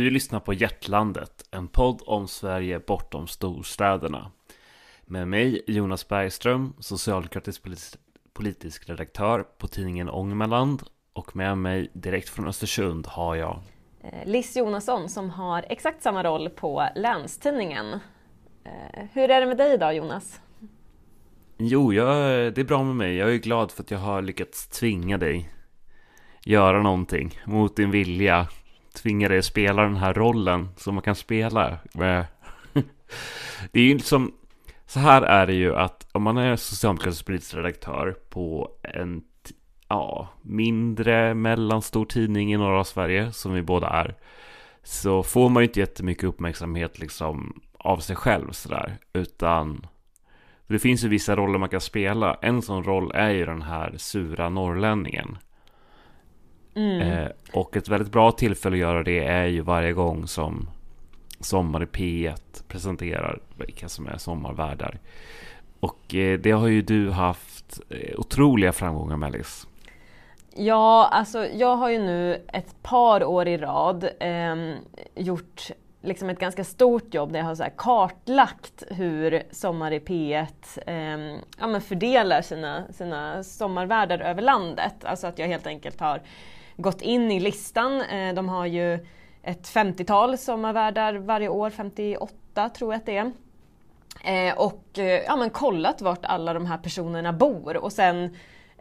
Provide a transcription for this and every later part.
Du lyssnar på Hjärtlandet, en podd om Sverige bortom storstäderna. Med mig Jonas Bergström, socialdemokratisk politisk, redaktör på tidningen Ångermanland och med mig direkt från Östersund har jag eh, Liss Jonasson som har exakt samma roll på Länstidningen. Eh, hur är det med dig idag Jonas? Jo, jag, det är bra med mig. Jag är glad för att jag har lyckats tvinga dig göra någonting mot din vilja tvinga dig att spela den här rollen som man kan spela. Eh, det är ju liksom, så här är det ju att om man är socialdemokratisk politisk redaktör på en ja, mindre mellanstor tidning i norra Sverige, som vi båda är, så får man ju inte jättemycket uppmärksamhet liksom av sig själv sådär, utan det finns ju vissa roller man kan spela. En sån roll är ju den här sura norrlänningen. Mm. Eh, och ett väldigt bra tillfälle att göra det är ju varje gång som Sommar i P1 presenterar vilka som är sommarvärdar. Och eh, det har ju du haft eh, otroliga framgångar med Alice. Ja, alltså jag har ju nu ett par år i rad eh, gjort liksom ett ganska stort jobb där jag har så kartlagt hur Sommar i P1 eh, ja, fördelar sina, sina sommarvärdar över landet. Alltså att jag helt enkelt har gått in i listan. Eh, de har ju ett 50-tal sommarvärdar varje år, 58 tror jag att det är. Eh, och eh, ja, men kollat vart alla de här personerna bor och sen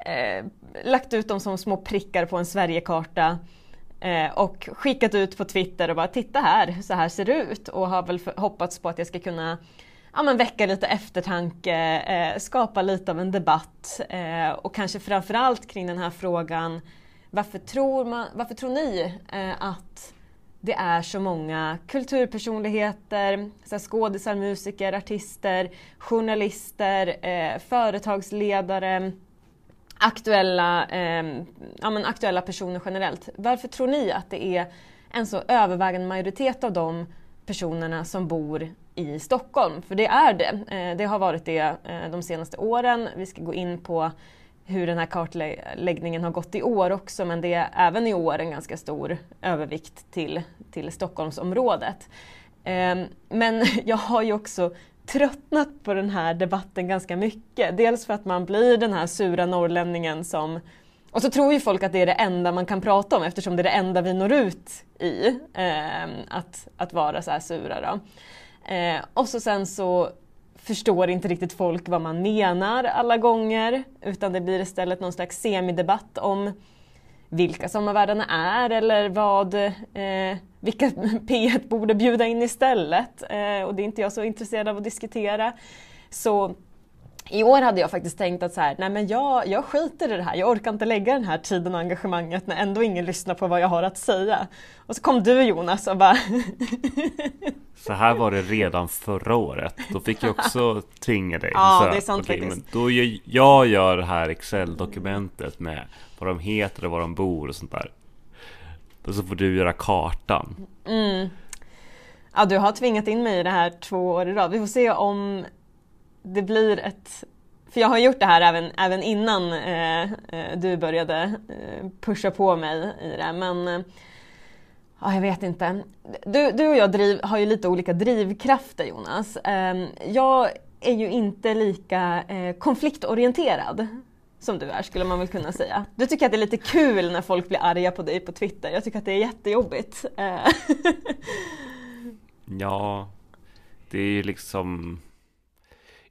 eh, lagt ut dem som små prickar på en Sverigekarta eh, och skickat ut på Twitter och bara titta här, så här ser det ut och har väl hoppats på att jag ska kunna ja, men väcka lite eftertanke, eh, skapa lite av en debatt eh, och kanske framförallt kring den här frågan varför tror, man, varför tror ni eh, att det är så många kulturpersonligheter, skådisar, musiker, artister, journalister, eh, företagsledare, aktuella, eh, ja, men aktuella personer generellt. Varför tror ni att det är en så övervägande majoritet av de personerna som bor i Stockholm? För det är det. Eh, det har varit det eh, de senaste åren. Vi ska gå in på hur den här kartläggningen har gått i år också men det är även i år en ganska stor övervikt till, till Stockholmsområdet. Ehm, men jag har ju också tröttnat på den här debatten ganska mycket. Dels för att man blir den här sura norrlänningen som och så tror ju folk att det är det enda man kan prata om eftersom det är det enda vi når ut i, ehm, att, att vara så här sura. Då. Ehm, och så sen så förstår inte riktigt folk vad man menar alla gånger utan det blir istället någon slags semidebatt om vilka sommarvärdarna är eller vad, eh, vilka P1 borde bjuda in istället. Eh, och det är inte jag så intresserad av att diskutera. Så i år hade jag faktiskt tänkt att så här, nej men jag, jag skiter i det här, jag orkar inte lägga den här tiden och engagemanget när ändå ingen lyssnar på vad jag har att säga. Och så kom du Jonas och bara... så här var det redan förra året, då fick jag också tvinga dig. Ja, så, det är sant okay, faktiskt. Men då gör, jag gör det här Excel-dokumentet med vad de heter och var de bor och sånt där. Och så får du göra kartan. Mm. Ja, du har tvingat in mig i det här två år i rad. Vi får se om det blir ett... För jag har gjort det här även, även innan eh, eh, du började eh, pusha på mig i det. Men eh, ja, jag vet inte. Du, du och jag driv, har ju lite olika drivkrafter Jonas. Eh, jag är ju inte lika eh, konfliktorienterad som du är skulle man väl kunna säga. Du tycker att det är lite kul när folk blir arga på dig på Twitter. Jag tycker att det är jättejobbigt. Eh. ja, det är ju liksom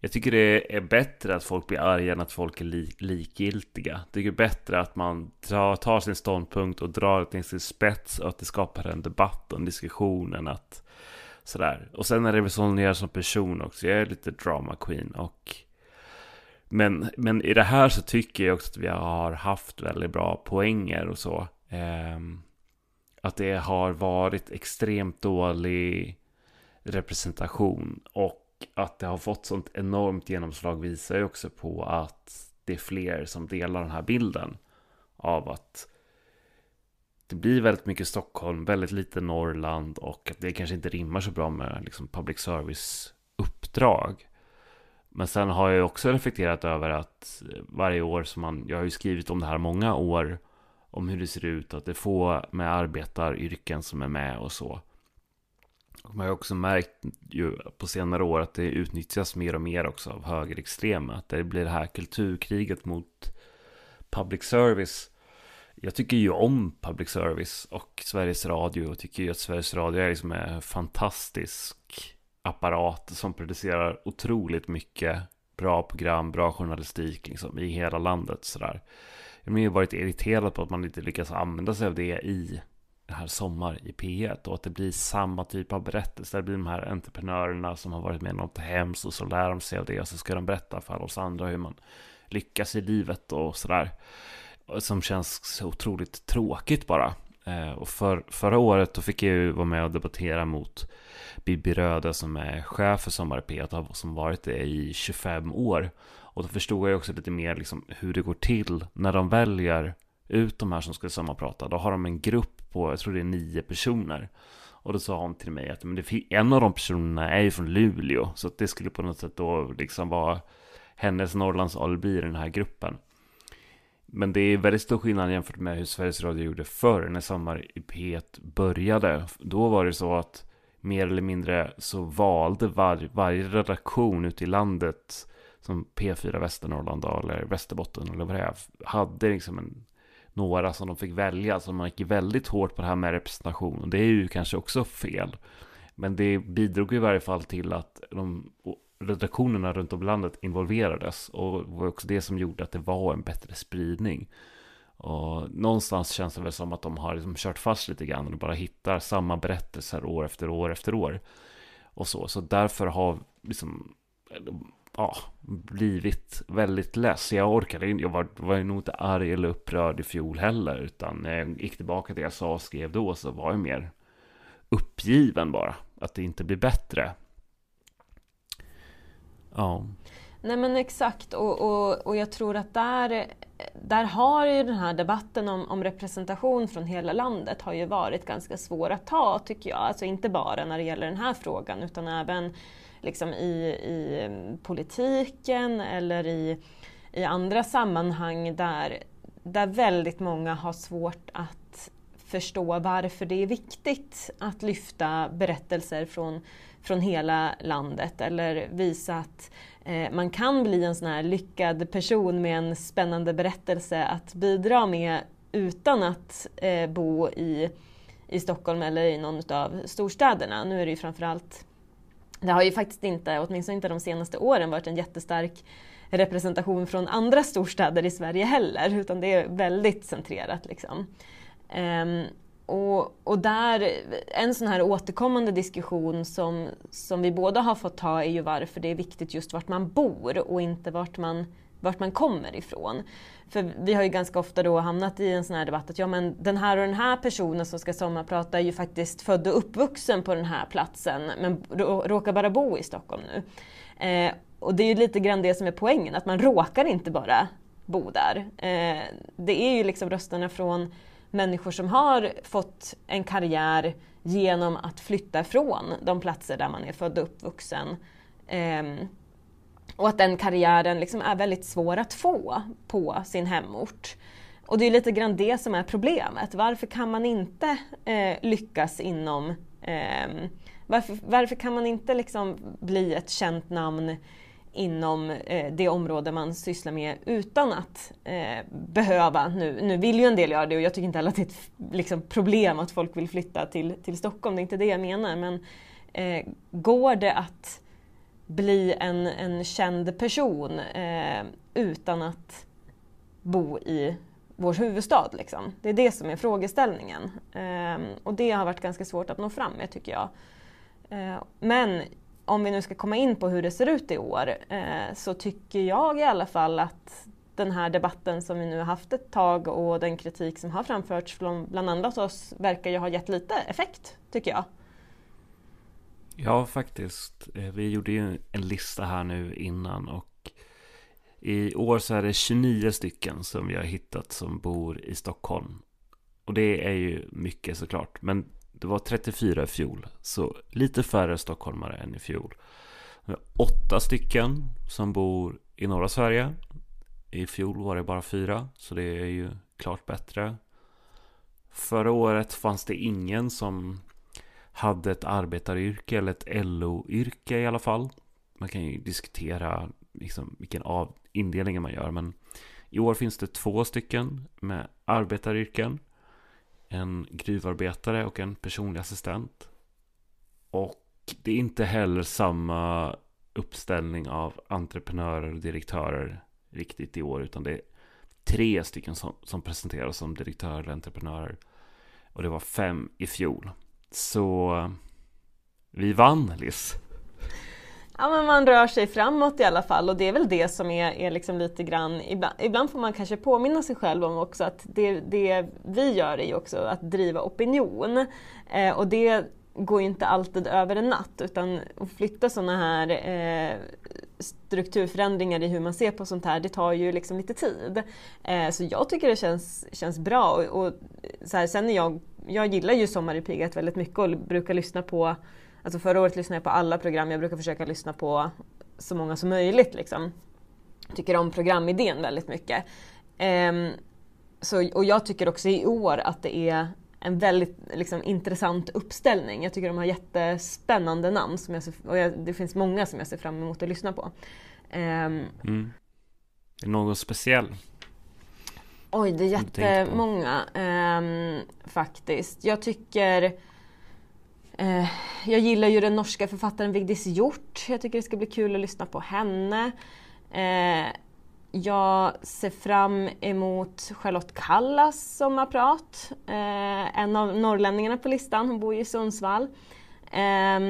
jag tycker det är bättre att folk blir arga än att folk är li likgiltiga. Jag tycker det är bättre att man tar, tar sin ståndpunkt och drar det till sin spets och att det skapar en debatt och en diskussion än att sådär. Och sen är det väl så som person också. Jag är lite drama queen och men, men i det här så tycker jag också att vi har haft väldigt bra poänger och så. Eh, att det har varit extremt dålig representation och att det har fått sånt enormt genomslag visar ju också på att det är fler som delar den här bilden av att det blir väldigt mycket Stockholm, väldigt lite Norrland och att det kanske inte rimmar så bra med liksom public service uppdrag. Men sen har jag också reflekterat över att varje år som man, jag har ju skrivit om det här många år, om hur det ser ut, att det är få med arbetaryrken som är med och så man har också märkt ju på senare år att det utnyttjas mer och mer också av högerextrema. Att det blir det här kulturkriget mot public service. Jag tycker ju om public service och Sveriges Radio. Och tycker ju att Sveriges Radio är liksom en fantastisk apparat som producerar otroligt mycket bra program, bra journalistik liksom, i hela landet. Sådär. Jag har ju varit irriterad på att man inte lyckas använda sig av det i här Sommar i P1 och att det blir samma typ av berättelser. Det blir de här entreprenörerna som har varit med om något hemskt och så lär de sig av det och så ska de berätta för oss andra hur man lyckas i livet och sådär. Som känns så otroligt tråkigt bara. Eh, och för, förra året då fick jag ju vara med och debattera mot Bibi Röde som är chef för Sommar i P1 och som varit det i 25 år. Och då förstod jag också lite mer liksom hur det går till när de väljer ut de här som ska sommarprata. Då har de en grupp på, jag tror det är nio personer. Och då sa hon till mig att men det, en av de personerna är ju från Luleå. Så att det skulle på något sätt då liksom vara hennes Norrlands alibi i den här gruppen. Men det är väldigt stor skillnad jämfört med hur Sveriges Radio gjorde förr när Sommar i P1 började. Då var det så att mer eller mindre så valde var, varje redaktion ute i landet som P4 Västernorrland eller Västerbotten eller vad det är, hade liksom en, några som de fick välja. Så man gick väldigt hårt på det här med representation. Och det är ju kanske också fel. Men det bidrog i varje fall till att de redaktionerna runt om i landet involverades. Och det var också det som gjorde att det var en bättre spridning. Och någonstans känns det väl som att de har liksom kört fast lite grann och bara hittar samma berättelser år efter år efter år. Och så, så därför har liksom ja, blivit väldigt less. Jag orkade inte, jag var, var nog inte arg eller upprörd i fjol heller. Utan när jag gick tillbaka till det jag sa och skrev då så var jag mer uppgiven bara. Att det inte blir bättre. Ja. Nej men exakt och, och, och jag tror att där, där har ju den här debatten om, om, representation från hela landet har ju varit ganska svår att ta tycker jag. Alltså inte bara när det gäller den här frågan utan även liksom i, i politiken eller i, i andra sammanhang där, där väldigt många har svårt att förstå varför det är viktigt att lyfta berättelser från, från hela landet eller visa att eh, man kan bli en sån här lyckad person med en spännande berättelse att bidra med utan att eh, bo i, i Stockholm eller i någon av storstäderna. Nu är det ju framförallt det har ju faktiskt inte, åtminstone inte de senaste åren, varit en jättestark representation från andra storstäder i Sverige heller, utan det är väldigt centrerat. Liksom. Um, och, och, där, en sån här återkommande diskussion som, som vi båda har fått ta är ju varför det är viktigt just vart man bor och inte vart man, vart man kommer ifrån. För vi har ju ganska ofta då hamnat i en sån här debatt att ja men den här och den här personen som ska sommarprata är ju faktiskt född och uppvuxen på den här platsen men råkar bara bo i Stockholm nu. Eh, och det är ju lite grann det som är poängen, att man råkar inte bara bo där. Eh, det är ju liksom rösterna från människor som har fått en karriär genom att flytta från de platser där man är född och uppvuxen. Eh, och att den karriären liksom är väldigt svår att få på sin hemort. Och det är lite grann det som är problemet. Varför kan man inte eh, lyckas inom... Eh, varför, varför, kan man inte liksom bli ett känt namn inom eh, det område man sysslar med utan att eh, behöva, nu, nu vill ju en del göra det och jag tycker inte heller att det är ett liksom, problem att folk vill flytta till, till Stockholm, det är inte det jag menar. Men eh, går det att bli en, en känd person eh, utan att bo i vår huvudstad. Liksom. Det är det som är frågeställningen. Eh, och det har varit ganska svårt att nå fram med tycker jag. Eh, men om vi nu ska komma in på hur det ser ut i år eh, så tycker jag i alla fall att den här debatten som vi nu har haft ett tag och den kritik som har framförts från bland annat oss verkar ju ha gett lite effekt, tycker jag. Ja, faktiskt. Eh, vi gjorde ju en lista här nu innan och i år så är det 29 stycken som vi har hittat som bor i Stockholm. Och det är ju mycket såklart. Men det var 34 i fjol, så lite färre stockholmare än i fjol. Åtta stycken som bor i norra Sverige. I fjol var det bara fyra, så det är ju klart bättre. Förra året fanns det ingen som hade ett arbetaryrke eller ett LO-yrke i alla fall. Man kan ju diskutera liksom vilken av indelningen man gör, men i år finns det två stycken med arbetaryrken. En gruvarbetare och en personlig assistent. Och det är inte heller samma uppställning av entreprenörer och direktörer riktigt i år, utan det är tre stycken som, som presenteras som direktörer och entreprenörer. Och det var fem i fjol. Så vi vann, Liz. Ja men man rör sig framåt i alla fall och det är väl det som är, är liksom lite grann, ibland, ibland, får man kanske påminna sig själv om också att det, det vi gör är ju också att driva opinion. Eh, och det går ju inte alltid över en natt utan att flytta sådana här eh, strukturförändringar i hur man ser på sånt här, det tar ju liksom lite tid. Eh, så jag tycker det känns, känns bra. Och, och så här, sen när jag, jag gillar ju Sommar i Pigat väldigt mycket och brukar lyssna på, alltså förra året lyssnade jag på alla program, jag brukar försöka lyssna på så många som möjligt. Liksom. Tycker om programidén väldigt mycket. Um, så, och jag tycker också i år att det är en väldigt liksom, intressant uppställning. Jag tycker de har jättespännande namn som jag ser, och jag, det finns många som jag ser fram emot att lyssna på. Um, mm. Är det någon speciell? Oj, det är jättemånga um, faktiskt. Jag tycker uh, Jag gillar ju den norska författaren Vigdis Hjort. Jag tycker det ska bli kul att lyssna på henne. Uh, jag ser fram emot Charlotte Kallas sommarprat. Eh, en av norrlänningarna på listan, hon bor ju i Sundsvall. Eh,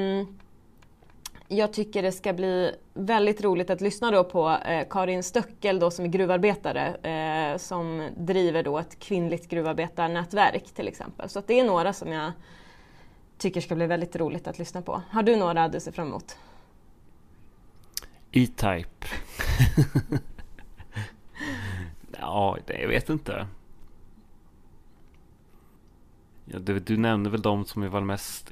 jag tycker det ska bli väldigt roligt att lyssna då på eh, Karin Stöckel då som är gruvarbetare eh, som driver då ett kvinnligt gruvarbetarnätverk till exempel. Så det är några som jag tycker ska bli väldigt roligt att lyssna på. Har du några du ser fram emot? E-Type. Ja, det, jag vet inte. Ja, du, du nämnde väl de som är väl mest...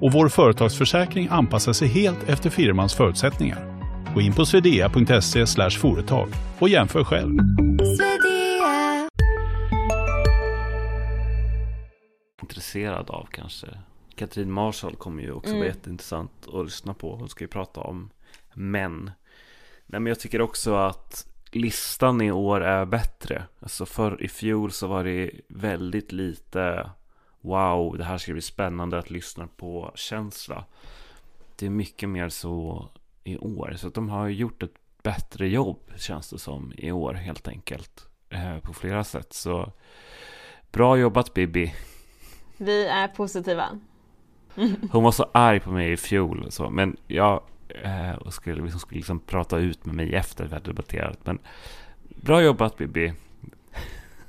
och vår företagsförsäkring anpassar sig helt efter firmans förutsättningar. Gå in på swedea.se företag och jämför själv. Intresserad av kanske. Katrin Marshall kommer ju också mm. vara jätteintressant att lyssna på. Hon ska ju prata om män. Nej, men jag tycker också att listan i år är bättre. Alltså för i fjol så var det väldigt lite wow, det här ska bli spännande att lyssna på känsla. Det är mycket mer så i år. Så att de har gjort ett bättre jobb känns det som i år helt enkelt. Eh, på flera sätt. Så bra jobbat Bibi. Vi är positiva. Hon var så arg på mig i fjol. Så, men jag Eh, och skulle, liksom, skulle liksom prata ut med mig efter vi hade debatterat. Men bra jobbat Bibi.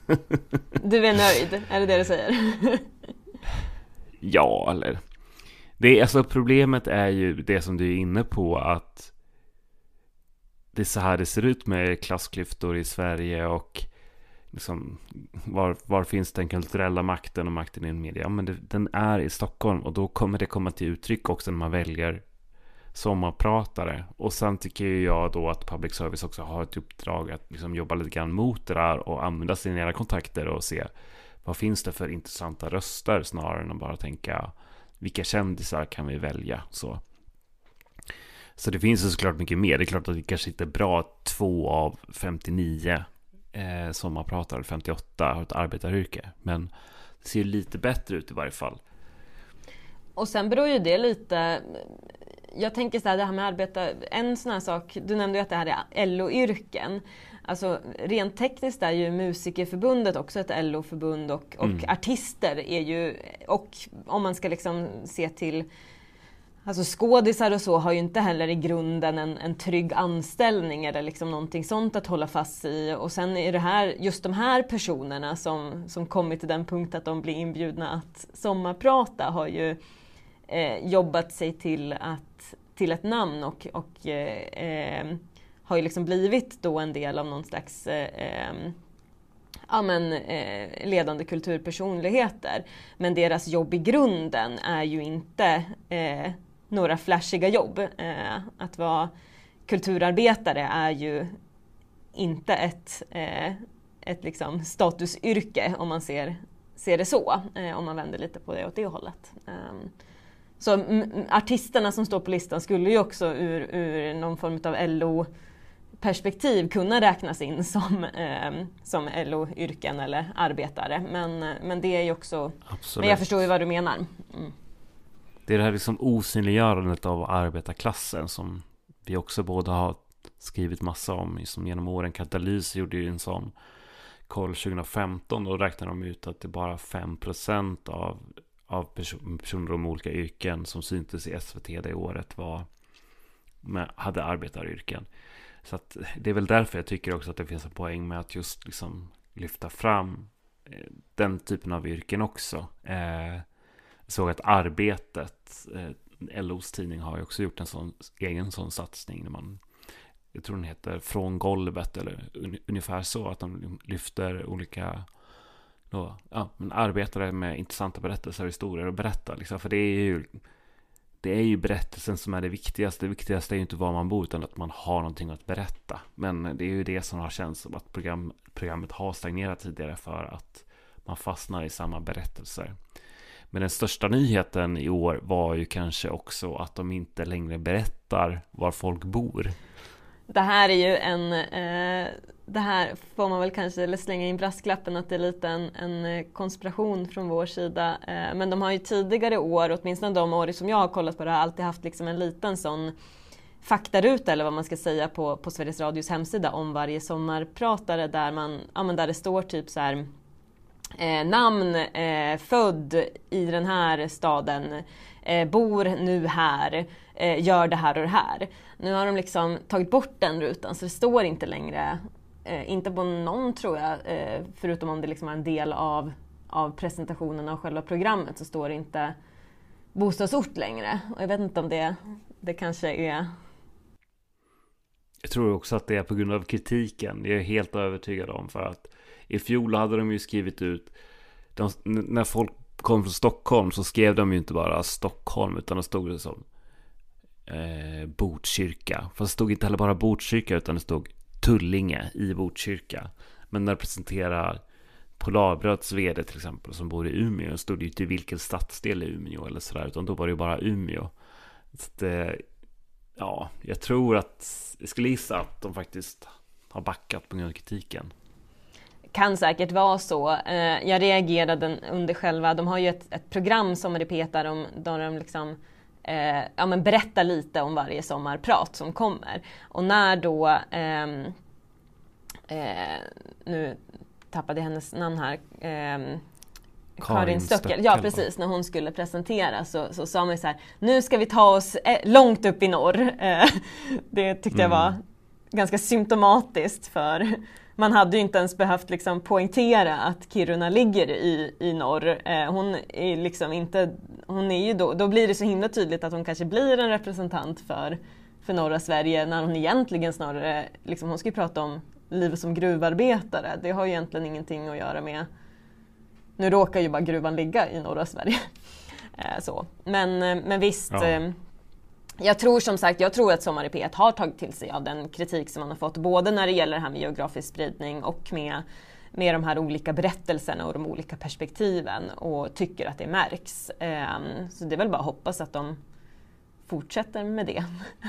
du är nöjd, är det det du säger? ja, eller... Det, alltså problemet är ju det som du är inne på att det är så här det ser ut med klassklyftor i Sverige och liksom, var, var finns den kulturella makten och makten i media? Ja, men det, den är i Stockholm och då kommer det komma till uttryck också när man väljer sommarpratare. Och sen tycker jag då att public service också har ett uppdrag att liksom jobba lite grann mot det där och använda sina egna kontakter och se vad finns det för intressanta röster snarare än att bara tänka vilka kändisar kan vi välja så. Så det finns ju såklart mycket mer. Det är klart att det kanske inte är bra två av 59 eh, sommarpratare, 58 har ett arbetaryrke. Men det ser lite bättre ut i varje fall. Och sen beror ju det lite jag tänker så här, det här med arbeta, en sån här sak, du nämnde ju att det här är LO-yrken. Alltså rent tekniskt är ju Musikerförbundet också ett LO-förbund och, och mm. artister är ju, och om man ska liksom se till Alltså skådisar och så har ju inte heller i grunden en, en trygg anställning eller liksom någonting sånt att hålla fast i. Och sen är det här, just de här personerna som, som kommit till den punkt att de blir inbjudna att sommarprata har ju eh, jobbat sig till, att, till ett namn och, och eh, eh har ju liksom blivit då en del av någon slags eh, eh, ja, men, eh, ledande kulturpersonligheter. Men deras jobb i grunden är ju inte eh, några flashiga jobb. Eh, att vara kulturarbetare är ju inte ett, eh, ett liksom statusyrke om man ser, ser det så, eh, om man vänder lite på det åt det hållet. Ehm, så artisterna som står på listan skulle ju också ur, ur någon form av LO perspektiv kunna räknas in som, eh, som LO-yrken eller arbetare. Men, men det är ju också... Absolut. Men jag förstår ju vad du menar. Mm. Det är det här liksom osynliggörandet av arbetarklassen som vi också båda har skrivit massa om som genom åren. Katalys gjorde ju en sån koll 2015. Då räknade de ut att det bara 5% av, av person, personer med olika yrken som syntes i SVT det året var, med, hade arbetaryrken. Så att det är väl därför jag tycker också att det finns en poäng med att just liksom lyfta fram eh, den typen av yrken också. Eh, jag såg att Arbetet, eh, LOs tidning, har ju också gjort en sån egen sån satsning. När man, jag tror den heter Från golvet eller un, ungefär så. Att de lyfter olika då, ja, men arbetare med intressanta berättelser och historier att berätta. Liksom. För det är ju det är ju berättelsen som är det viktigaste. Det viktigaste är ju inte var man bor utan att man har någonting att berätta. Men det är ju det som har känts som att program, programmet har stagnerat tidigare för att man fastnar i samma berättelser. Men den största nyheten i år var ju kanske också att de inte längre berättar var folk bor. Det här är ju en eh det här får man väl kanske eller slänga in brasklappen att det är lite en, en eh, konspiration från vår sida. Eh, men de har ju tidigare år, åtminstone de år som jag har kollat på det, har alltid haft liksom en liten sån faktaruta eller vad man ska säga på, på Sveriges Radios hemsida om varje sommarpratare där, man, ja, men där det står typ så här eh, namn, eh, född i den här staden, eh, bor nu här, eh, gör det här och det här. Nu har de liksom tagit bort den rutan så det står inte längre Eh, inte på någon tror jag, eh, förutom om det liksom är en del av, av presentationen av själva programmet så står det inte bostadsort längre. Och jag vet inte om det, det kanske är... Jag tror också att det är på grund av kritiken. Det är jag helt övertygad om. För att i fjol hade de ju skrivit ut, de, när folk kom från Stockholm så skrev de ju inte bara Stockholm utan det stod det som eh, Botkyrka. Fast det stod inte heller bara Botkyrka utan det stod Tullinge i Botkyrka. Men när det presenterar Polarbröds vd till exempel som bor i Umeå stod det ju inte i vilken stadsdel i Umeå eller sådär utan då var det ju bara Umeå. Så det, eh, ja, jag tror att, jag skulle gissa att de faktiskt har backat på grund av kritiken. Kan säkert vara så. Eh, jag reagerade under själva, de har ju ett, ett program som repetar om, där de liksom eh, ja, men berätta lite om varje sommarprat som kommer. Och när då, eh, eh, nu tappade jag hennes namn här, ehm, Karin Stöckel, ja precis, när hon skulle presentera så, så sa man så här, nu ska vi ta oss eh, långt upp i norr. Eh, det tyckte mm. jag var ganska symptomatiskt för man hade ju inte ens behövt liksom poängtera att Kiruna ligger i, i norr. Eh, hon är liksom inte, hon är ju då, då blir det så himla tydligt att hon kanske blir en representant för, för norra Sverige när hon egentligen snarare, liksom, hon ska ju prata om livet som gruvarbetare. Det har ju egentligen ingenting att göra med, nu råkar ju bara gruvan ligga i norra Sverige. Eh, så. Men, eh, men visst, ja. Eh, jag tror som sagt, jag tror att Sommar i P1 har tagit till sig av den kritik som man har fått, både när det gäller det här med geografisk spridning och med, med de här olika berättelserna och de olika perspektiven och tycker att det märks. Um, så det är väl bara att hoppas att de fortsätter med det,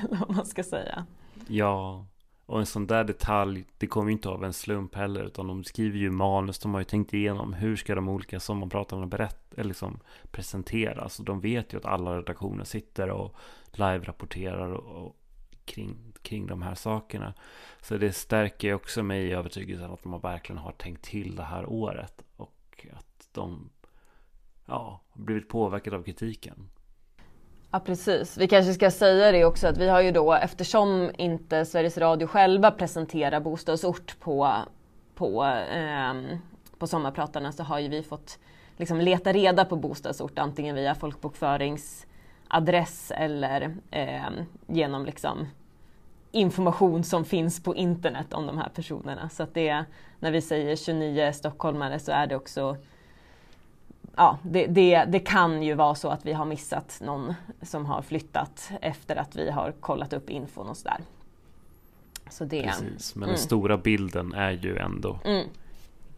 eller vad man ska säga. Ja, och en sån där detalj, det kommer ju inte av en slump heller, utan de skriver ju manus, de har ju tänkt igenom hur ska de olika sommarpratarna berätta, eller liksom presenteras. Och de vet ju att alla redaktioner sitter och live-rapporterar och, och kring, kring de här sakerna. Så det stärker också mig i övertygelsen att de verkligen har tänkt till det här året. Och att de ja, har blivit påverkade av kritiken. Ja precis. Vi kanske ska säga det också att vi har ju då eftersom inte Sveriges Radio själva presenterar bostadsort på, på, eh, på sommarpratarna så har ju vi fått liksom leta reda på bostadsort antingen via folkbokföringsadress eller eh, genom liksom information som finns på internet om de här personerna. Så att det, när vi säger 29 stockholmare så är det också Ja, det, det, det, kan ju vara så att vi har missat någon som har flyttat efter att vi har kollat upp infon och sådär. Så det, Precis, men mm. den stora bilden är ju ändå mm.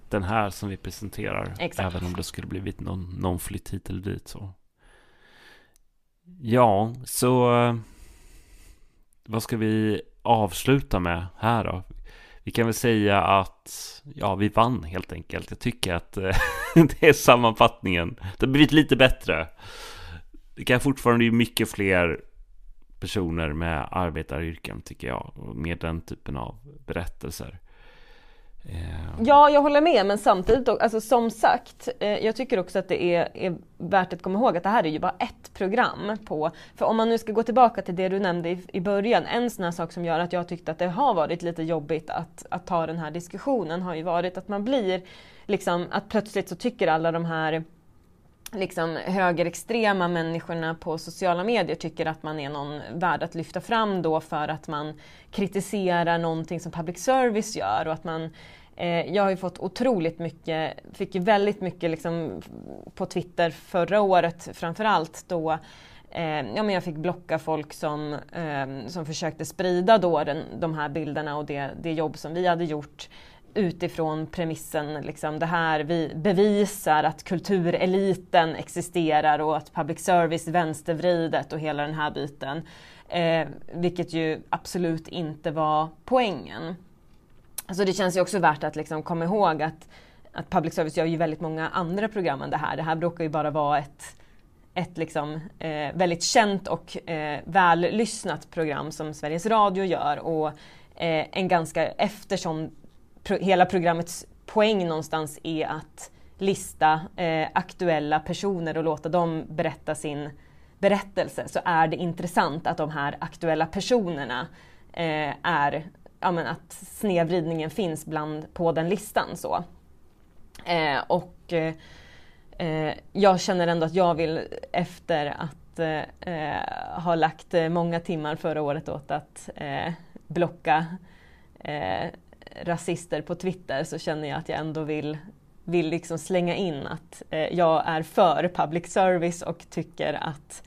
den här som vi presenterar. Exakt. Även om det skulle blivit någon, någon flytt hit eller dit. Så. Ja, så vad ska vi avsluta med här då? Vi kan väl säga att ja, vi vann helt enkelt. Jag tycker att eh, det är sammanfattningen. Det har blivit lite bättre. Det kan fortfarande bli mycket fler personer med arbetaryrken tycker jag. Och med den typen av berättelser. Eh. Ja, jag håller med, men samtidigt, alltså, som sagt, eh, jag tycker också att det är, är, värt att komma ihåg att det här är ju bara ett program på, för om man nu ska gå tillbaka till det du nämnde i, i början, en sån här sak som gör att jag tyckte att det har varit lite jobbigt att, att ta den här diskussionen har ju varit att man blir, liksom, att plötsligt så tycker alla de här liksom högerextrema människorna på sociala medier tycker att man är någon värd att lyfta fram då för att man kritiserar någonting som public service gör och att man eh, jag har ju fått otroligt mycket, fick ju väldigt mycket liksom på Twitter förra året framförallt då eh, ja, men jag fick blocka folk som, eh, som försökte sprida då den, de här bilderna och det, det jobb som vi hade gjort utifrån premissen liksom det här vi bevisar att kultureliten existerar och att public service vänstervridet och hela den här biten. Eh, vilket ju absolut inte var poängen. Så det känns ju också värt att liksom komma ihåg att, att public service gör ju väldigt många andra program än det här. Det här brukar ju bara vara ett ett liksom, eh, väldigt känt och eh, vällyssnat program som Sveriges Radio gör och eh, en ganska, eftersom pro hela programmets poäng någonstans är att lista eh, aktuella personer och låta dem berätta sin berättelse så är det intressant att de här aktuella personerna eh, är, ja, men att snedvridningen finns bland, på den listan. Så. Eh, och eh, eh jag känner ändå att jag vill efter att eh, eh ha lagt eh, många timmar förra året åt att eh, blocka rasister på Twitter så känner jag att jag ändå vill, vill liksom slänga in att eh, jag är för public service och tycker att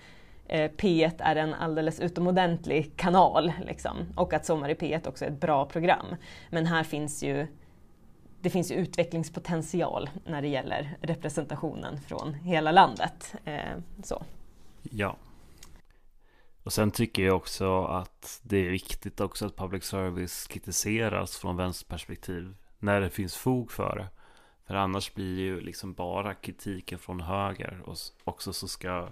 eh, P1 är en alldeles utomordentlig kanal. Liksom. Och att Sommar i P1 också är ett bra program. Men här finns ju det finns ju utvecklingspotential när det gäller representationen från hela landet. Eh, så. Ja, och sen tycker jag också att det är viktigt också att public service kritiseras från vänsterperspektiv när det finns fog för det. För annars blir det ju liksom bara kritiken från höger och också så ska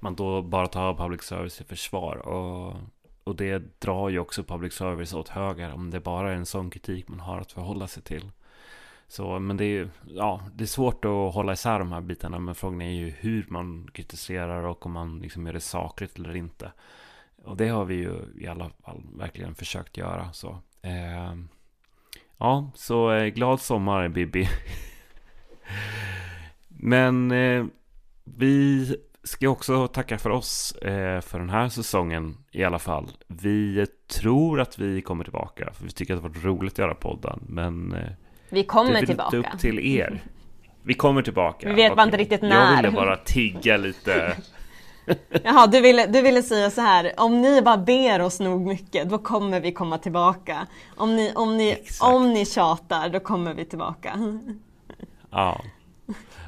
man då bara ta public service i försvar. Och, och det drar ju också public service åt höger om det bara är en sån kritik man har att förhålla sig till. Så, men det är, ja, det är svårt att hålla isär de här bitarna. Men frågan är ju hur man kritiserar och om man liksom gör det sakligt eller inte. Och det har vi ju i alla fall verkligen försökt göra. Så, eh, ja, så eh, glad sommar Bibi. men eh, vi ska också tacka för oss eh, för den här säsongen i alla fall. Vi tror att vi kommer tillbaka. För vi tycker att det har varit roligt att göra podden. Men eh, vi kommer det tillbaka. upp till er. Vi kommer tillbaka. Vi vet bara inte riktigt när. Jag ville bara tigga lite. Jaha, du ville, du ville säga så här, om ni bara ber oss nog mycket, då kommer vi komma tillbaka. Om ni, om ni, om ni tjatar, då kommer vi tillbaka. Ja.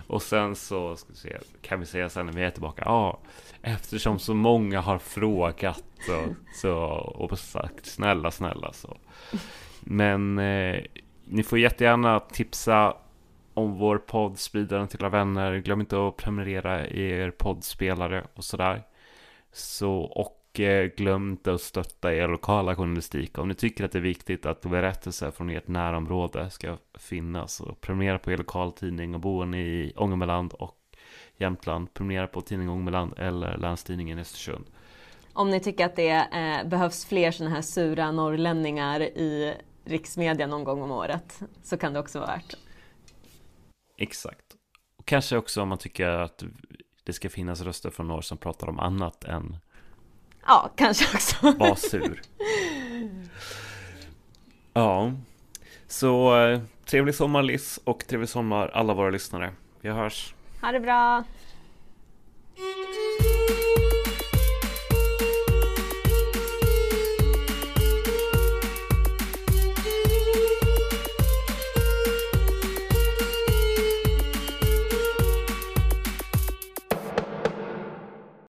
Och sen så ska vi se, kan vi säga sen när vi är tillbaka, ja, eftersom så många har frågat och, så, och sagt snälla, snälla så. Men eh, ni får jättegärna tipsa om vår podd, sprida den till era vänner. Glöm inte att prenumerera i er poddspelare och sådär. Så, och eh, glöm inte att stötta er lokala journalistik. Om ni tycker att det är viktigt att berättelser från ert närområde ska finnas. Så prenumerera på er lokaltidning och bor ni i Ångermanland och Jämtland. Prenumerera på tidningen Ångermanland eller Länstidningen Östersund. Om ni tycker att det eh, behövs fler sådana här sura norrlänningar i riksmedia någon gång om året så kan det också vara värt. Exakt. Och kanske också om man tycker att det ska finnas röster från norr som pratar om annat än Ja, kanske också. var sur. Ja, så eh, trevlig sommar Liz och trevlig sommar alla våra lyssnare. Vi hörs. Ha det bra.